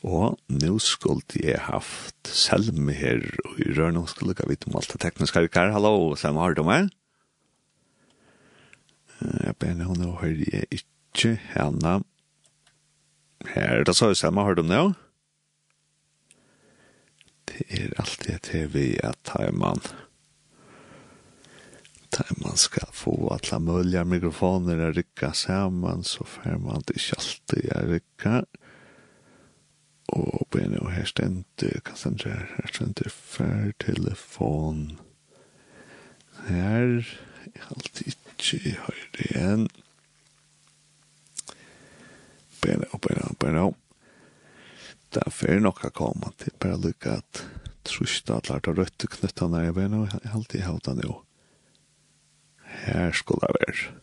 Og nå skulle jeg haft Selme her, og i Rørnum skulle jeg vite om alt det tekniske her. Hallo, Selme, har du meg? Jeg ber henne å høre jeg ikke henne. Her, da sa jeg Selme, har du meg? Det er alltid til vi at Taiman. Taiman skal få alle mulige mikrofoner å rykke sammen, så får man det ikke alltid å rykke og på en og her stendte, kan stendte her, her stendte fær telefon. Her, jeg har alltid ikke hørt igjen. Bare, og bare, bare, Det er fer nok å komme til, bare lykke at trusta at lærte rødt knytta nær i bena, og jeg har alltid hatt han jo. Her skulle det være.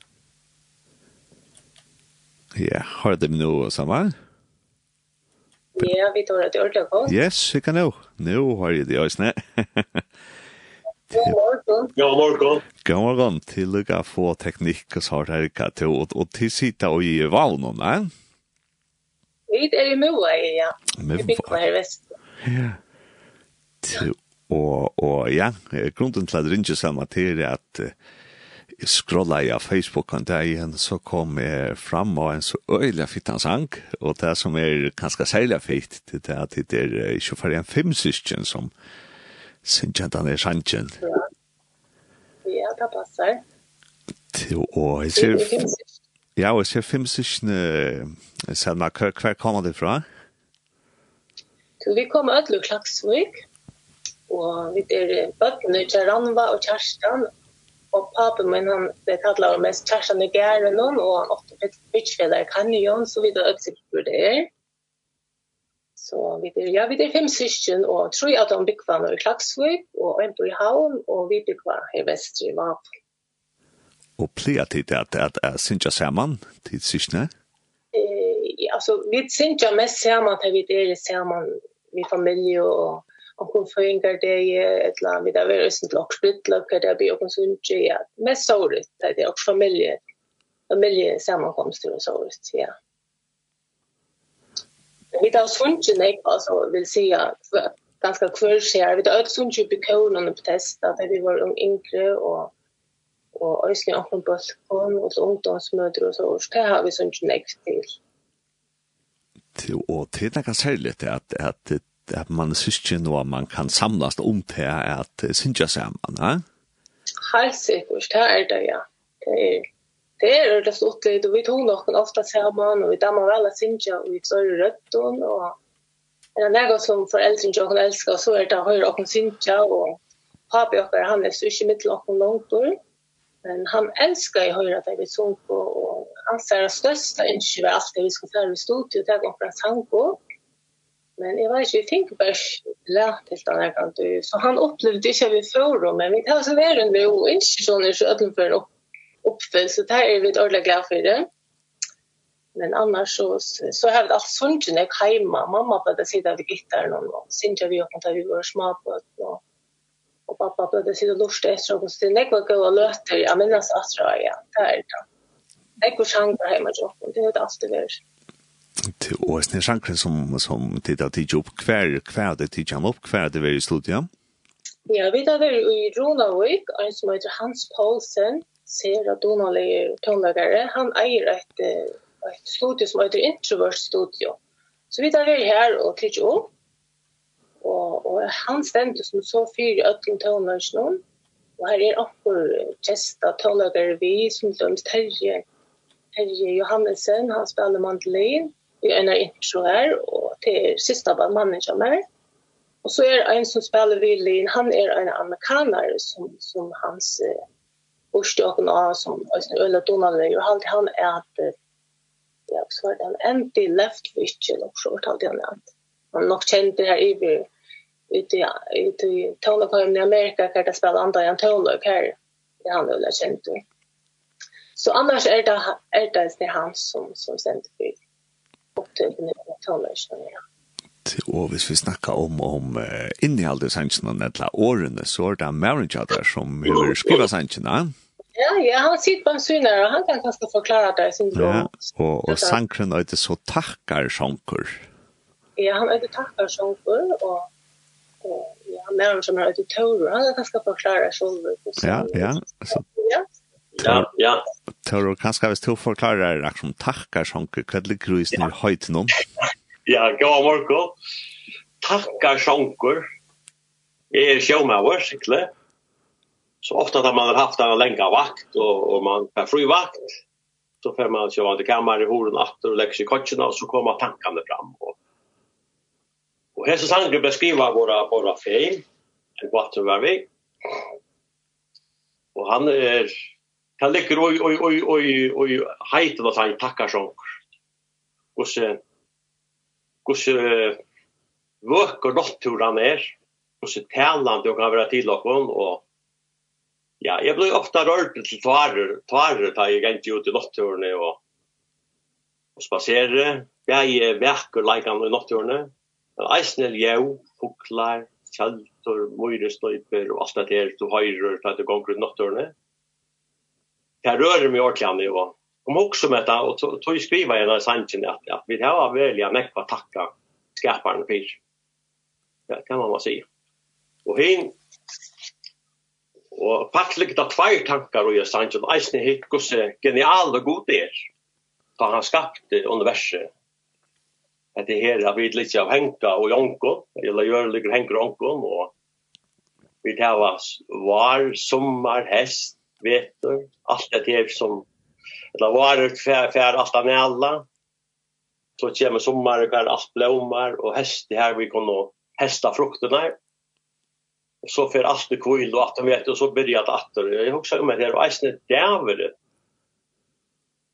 Ja, har det med noe sammen? Ja. Ja, vi tar det ordentlig godt. Yes, vi kan jo. Nå har jeg det også, ne. God morgen. God morgen. God morgen. Til å få teknikk og sart her, Katja, og til å sitte og gi vann, ne? Vi er i Moa, ja. Vi bygger her vest. Ja. Og, og ja, grunden til at det ikke samme til er at uh, scrolla i Facebook och där igjen, så kom jeg fram og en så øyelig fitt han sang, og det som er ganske særlig fitt det er at det er ikke for en fem syskon som synkjantan är sanken. Ja. ja, det passer. Til, og jeg ser, ja, og jeg ser fem syskon eh, Selma, kvar kommer det fra? Så vi kommer ut til klagsvik, og vi er bøttene til Ranva og Kjerstan, og papen min han det kallar om mest kärsan i gären og han åtta pitchfäder kan ju hon så vidare öppet det er Så vi det ja vi det fem syskon og tror jag att de byggvar några klaxvik og en på i havn og vi byggvar i västra i Vap. Och plea till det at att är synja samman till syskon. Eh altså vi synja mest samman til vi det är samman vi familie og och hon föringar det i ett land vid där vi är sånt locksprit lockar det blir också en tjej mest sårigt där det är också familje familjesammankomster och sårigt ja. Vi tar svunchen nej alltså vill säga ganska kväll ser vi det öds ju bekonen på testa där vi var yngre och och ösli och på balkon och så ungdomsmödrar och så och det har vi sånt näkt till. Till och till något särskilt att att at man syskjen og man kan samlas om til at synja sammen, ja? Helt sikkert, det er det, ja. Det er det er det stort litt, og vi tog noen ofte sammen, og vi dammer vel at synja, og vi tør røtten, og det er noe som foreldrene ikke kan elske, så er det høyre åkken synja, og papi åkker, han er ikke mitt til åkken langt år, men han elskar i høyre at jeg vil sunke, og han ser det største ikke ved alt det vi skal føre i studiet, det er åkken sanko, og Men jag vet inte, jag tänker bara lärt helt annat kan du. Så han upplevde inte vi förra, men vi tar så väl under och inte sådana så att för en uppföljd. Så det här är vi ordentligt glad för det. Men annars så, så har vi allt sånt när jag hemma. Mamma började sitta vid gitarren någon gång. Sintja vi öppnade vi var små på ett och, och pappa började sitta och lusta efter och så det var gå och löter. Jag minns att det var det. Det är det. Det är det. Det det. Det är det. alltid är til og sne sjankren som som tid at tid jobb kvær kvær det tid jam upp kvær det veri studium. Ja, vi da det i Ronavik, en som heter Hans Paulsen, ser at Donald er tonlagare. Han eier et, et studio som heter Introvert Studio. Så vi da det her og tid opp. Og, og han stemte som så fyr i øtlen tonlagare Og her er akkur gesta tonlagare vi, som døms Terje, Terje Johannesen, han spiller mandolin. Jeg er intro her, og til er siste av mannen som er. Og så er en som spiller violin, han er en amerikaner som, som hans uh, orstjøkken av, som Øyla Donald er jo han er at ja, så var han endelig left vitchen, og så fortalte han at han nok kjente her i vi ute i, ute i tålekøyen i Amerika, hver det spiller andre enn tålek her, det han Øyla kjente. Så annars er det, er det han som, som sendte bygd opptøkene på tannløsene, ja. Og hvis vi snakker om, om uh, innholdet sannsene, eller årene, så er det Maren Jadar som vil skrive sannsene. Ja, ja, han sitter på en synare, og han kan kanskje forklare det sin syndrom. Ja, og, og sankren er det så takkar sanker. Ja, han er det takkar sanker, og, og ja, Maren som er det tårer, han kan kanskje forklare sjolver. Ja, ja, så Ja, ja. Tar du kanskje hvis du forklarer det, som takkar sjanker, hva er det grusen i høyt om? Ja, god morgen. Takkar sjanker er sjåmauer, sikkert. Så ofte har man haft en lenge vakt, og, og man har fri vakt, så får man sjå til kammar i horen atter og legger seg i kotsjene, og så kommer tankene fram. Og, og hese sanger beskriver våra, våra feil, en vatten var vi. Og han er kan lägga oj oj oj oj oj hajt vad han tackar så. Och så och så vökar naturen är och så tälande och kan vara till och och ja, jag blir ofta rörd till tvarer, tvarer tar jag inte ut i naturen och och spasera. Jag är verkar likan i naturen. Eisnel jau, fuklar, kjaltor, møyrestøyper og alt det her du høyrer til at du gonger i jag rör mig åt kan ju kom också med det och tog skriva i den sanchen att, ja, vi har välja näck på tacka skaparen för det kan man väl säga och hin och faktiskt det två tankar och jag sanchen eisne hit gosse genial och god är då han skapte universum att det här har vi lite av hänka och jonko eller gör lite hänka och jonko och vi tar var sommar häst vetor allt det här som eller var, för för allt av alla så kommer sommar och allt blommar och häst det här vi kan hästa frukterna och så för allt det kvill och att de vet och så börjar det att jag huxar om det här och äsnet där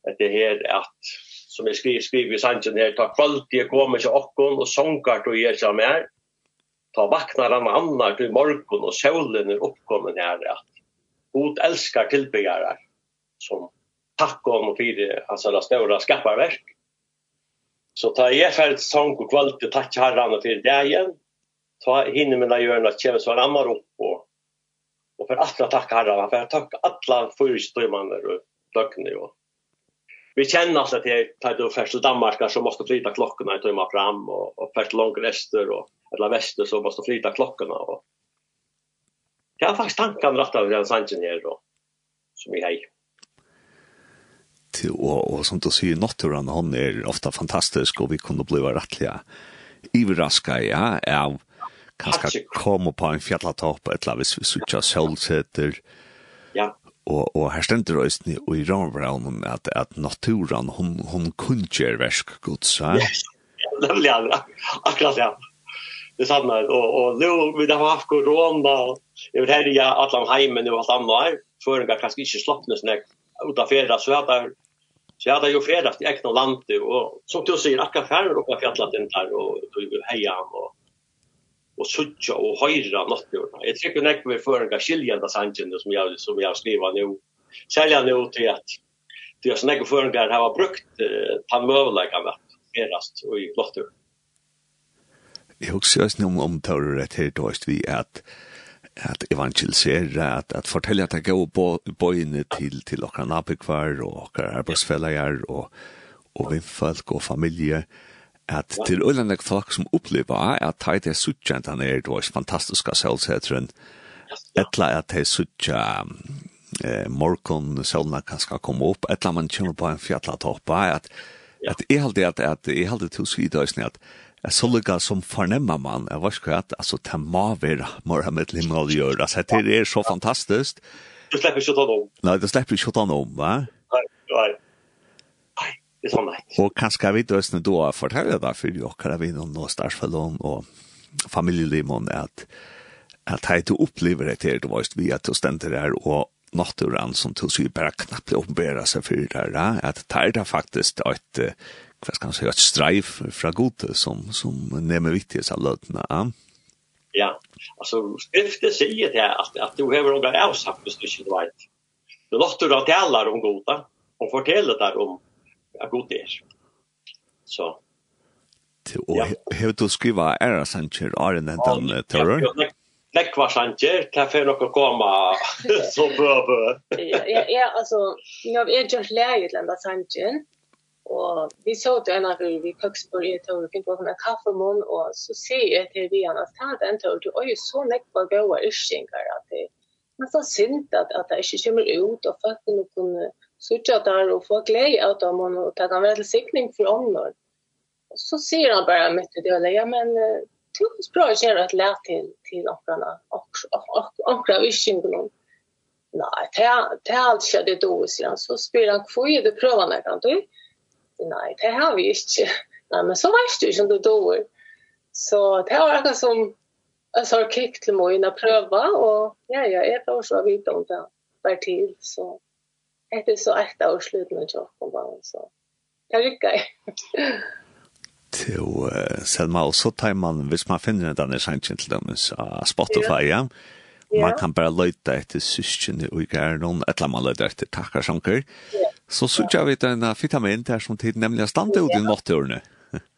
att det här att som jag skriver skriver i sanchen här tar kvalt det kommer så och och sångar och ger sig mer ta vaknar han annar till morgon och solen är uppkommen här att God älskar tillbyggare som tack om för hans alla stora skaparverk. Så ta jag för ett sång och kvalt til takk och för det dagen. Ta hinner mina hjørna kjeve så han ammar och, och för for att tacka herren, för att tacka alla fyrstøymane och døgne och Vi känner altså att det är det først til Danmark så måste flyta klockorna och timme fram och, och først långt väster och eller väster så måste flyta klockorna och Jag har faktiskt tankan rätt av den sanchen här då. Som vi hej. Till och, och som du säger naturen hon är ofta fantastisk och vi kunde bli rättliga överraskade ja av kanske komma på en fjällatopp eller hvis vi söker solsätter. Ja. Og, og her stender det også i rambraun at, at naturen hun, hun kunne gjøre versk godt, så. Ja. Det blir akkurat ja. Det samma og, och nu vi har haft corona jeg över här ja annet her, før en gang kanskje ikke inte sånn när utan fjärda så att där så jag hade ju fredags i egna landet och som du säger akka färger och fjällat in där och då heja och och sucha och höra något nu. Jag tycker näck vi förringar skiljande sanchen som jag som jag skriver nu sälja nu till att det är snägg förringar har brukt tandmövliga vet erast och i flottur. Jag husker oss om om tar rätt här då vi att at evangelisere, at, at fortälja att jeg går på bojene till, till åkra nabekvar och åkra arbetsfällajar och, och vimfolk og familje, at til øylandeg folk som opplever at de er suttjent han er, det var fantastiske selvsetren, etla at de suttjent eh, morgon selvna kan skal komme opp, etla man kommer på en fjallatoppa, at, at jeg halte at, at jeg halte til svidøysene at Jeg så lukka som fornemmer man, jeg var skjøtt, altså det må være Mohammed å gjøre, altså det er så fantastisk. Du slipper ikke å ta noe om. Nei, du slipper ikke å ta noe om, va? Nei, nei. Nei, det er sånn nei. Og kanskje vi døsne da forteller da, for jo, dere vi noen nå starsfellon og familielimon, at at hei du opplever det til, du var vi via til stender her, og naturen som til syr bare knappt oppbæra seg for det her, at det er faktisk et vad ska man säga, ett strejf fra Gode som, som nämmer viktigt av lötena. Ja, alltså skriften säger det här att, att du behöver några hvis du inte vet. Du låter du det alla om Gode och fortäller där om att Gode är. Så. Och ja. hur du skriva ära Sanchez är den terror? Ja, nekva sanger, kan för något komma så bra. Ja, ja, alltså, jag är just läget lända sanger og vi så det en av vi køksbord i et tog och fick en kaffemun og så sier jeg til vi annars tant en tog det är ju så nekk på gode ischingar at det er så synd at, at det ikke kommer ut og folk kunne kunne söka der og få glede av dem och ta dem väl siktning för omnor. Så sier han bare mitt i det ja men du tusen bra å gjøre et lär til, til åkrene, åkrene av och Nei, Nej, det är det är alltså sier han. så spelar han hvor er det prøvene, kan du nei, det har vi ikke. Nei, men så vet du ikke om du dår. Så det var akkurat som jag sa kick meg inn när prøve, og ja, ja, jeg år så har vi inte om det var til, Så etter så ett av slutten av jag kom bara så. Det rycker jag. Jo, Selma, og så tar man, hvis man finner denne sannsyn til dem, så Spotify, ja. Man kan bare løyta etter syskjene og gæren, eller man løyta etter takkarsanker. Ja. Så så jag vet en vitamin där som tid nämligen stannade ut i naturen.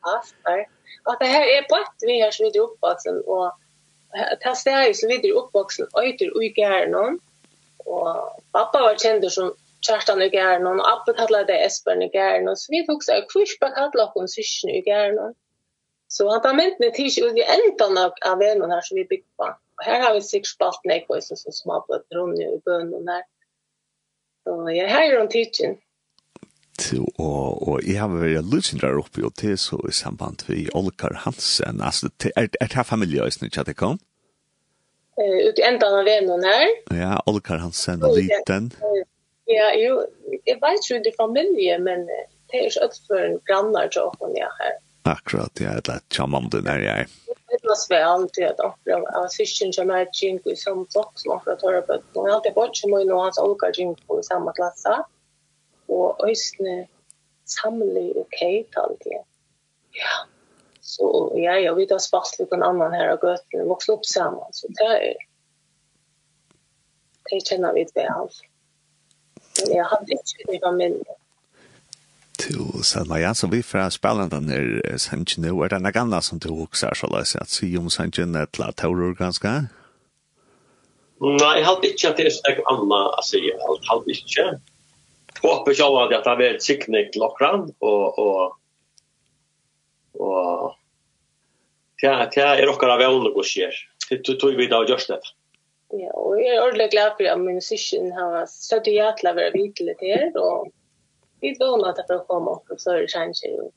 Ja, nej. Och det här är på ett vi har så upp alltså och testa är ju så vidare uppvuxen öter och ut i gärnon. Och pappa var känd som Kjartan i gärna och Abbe kallade det Esbjörn i gärna. Så vi tog så här kursback kallade hon syskon i gärna. Så han tar med mig tills ut i ändan av, av vännen här som vi byggt på. Och här har vi sikkert spalt nekvåsen som smabblat runt i bönnen här. Så jag har ju en tidsen og, og jeg har vært løsindrar oppi og til så i samband vi Olkar Hansen, altså er, er det her familie også, ikke at det kom? Uh, ut i enda av vennen her. Ja, Olkar Hansen og Liten. Ja, jo, jeg vet jo det er familie, men det er ikke alt for en grannar til åkken jeg her. Akkurat, ja, det er tjamme om det der jeg. Det var svært alltid at akkurat av syskjen som er tjinko i samme flokk som akkurat hører på. Jeg har jeg alltid vært som og hans Olkar tjinko i samme klasse. Ja og øysne samle og kate alt det. Ja. Så ja, ja, vi har spars litt en annan her og gøtt, och vokst opp sammen, Så det er det kjenner vi det väl. Men jeg hadde ikke det var min til Selma Jansson, vi fra spillenden er sannsyn nå, er det noe annet som du også er så løs, at si om sannsyn et til at tårer ganske? Nei, jeg hadde ikke at det er noe annet å si, jeg hadde ikke håper selv at jeg tar ved sikning til okran, og, og, og ja, det er okkar av evne og skjer. Det tog vi da og gjørst det. Ja, og jeg er ordentlig glad for at min syskjen har støtt ja hjertelig å være vidtelig til her, og vi vågner at jeg får komme opp, og så er det kjenner ut.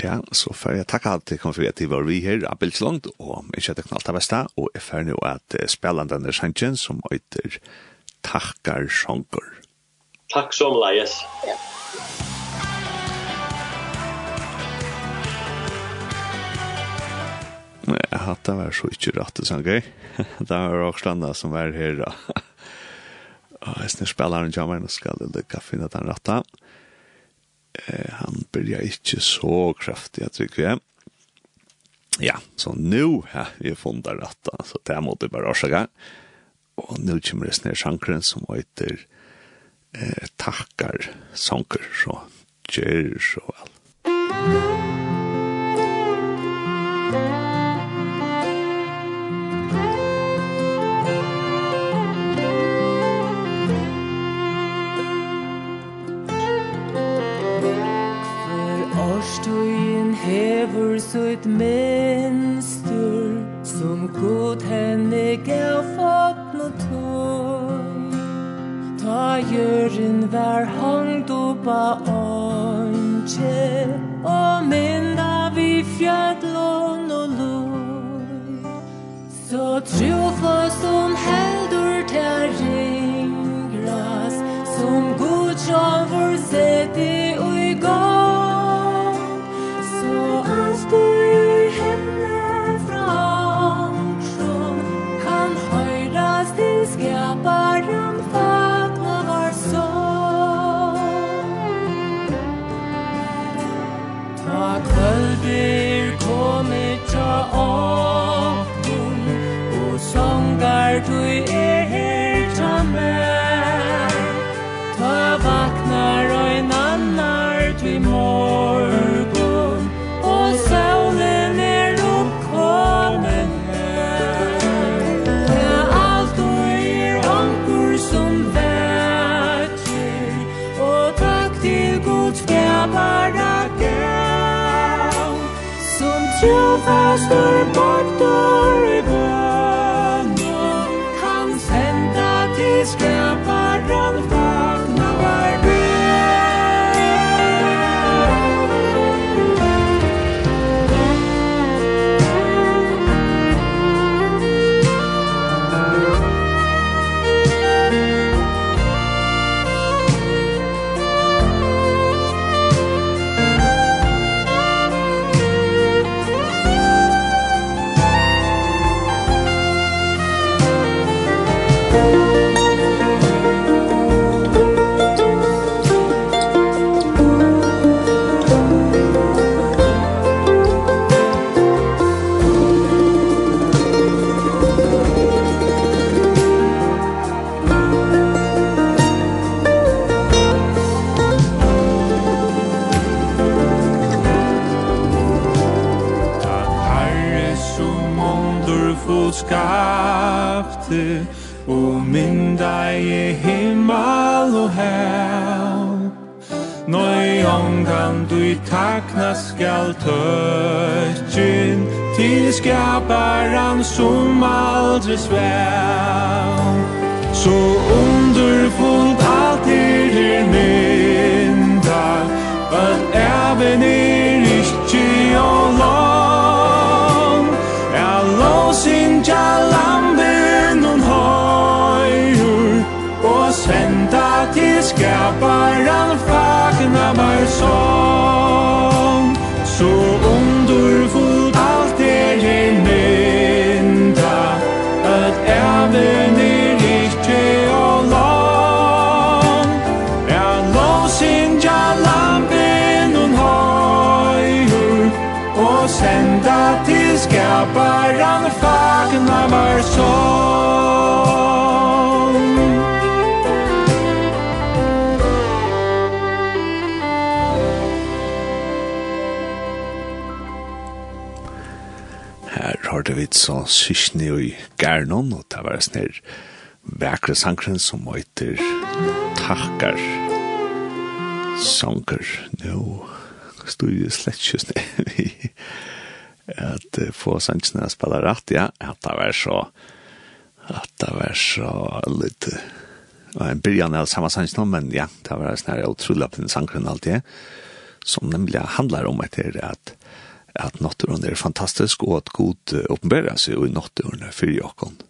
Ja, så får jeg takke alt til konfirmativ var vi her, Abel Slongt, og ikke at det knallt av besta, og jeg får nå at spillene denne kjenner som øyter takkar sjongor. Takk som leies. Ja. Jeg hatt det var så ikke rett og sånn gøy. Det var Råkslanda som var her. Og jeg snir spiller en jammer, nå skal jeg lykke å finne den rette. Eh, han blir ikke så kraftig, jeg tror ikke. Ja, så nå har vi funnet rette, så det måtte jeg bare årsake. Ja og nu kommer det sned sjankeren som heter eh, Takkar Sanker, så gjør så vel. Årstøyen hever søyt menstur Som god henne gav fatt tøy Ta jørin vær hang du ba åndsje ber komi ta av Og songar tu er Musik Nøy ongan du i takna skal tøtjen Til skaparan som aldri svæv Så underfullt alt er her mynda At even er ikkje og lang Er låsin ja lamben og høyur Og senda til skaparan fær gammal sång Så underfullt alt er i mynda At evnen er ikke og lang Er lovsynja lampen und høyur Og senda til skaparan fagna var sång har det vidt så syskni i Gernon, og det var en snill vekre sangren som heter Takkar Sanger. Nå stod det slett just vi at få sangene å spille rett, ja, at det var så at det var så litt og en byrjan av samme sangene, men ja, det var en her utrolig opp den sangren alltid, som nemlig handlar om etter at at nåtturen er fantastisk og at god oppenbæra seg i nåtturen for jokken.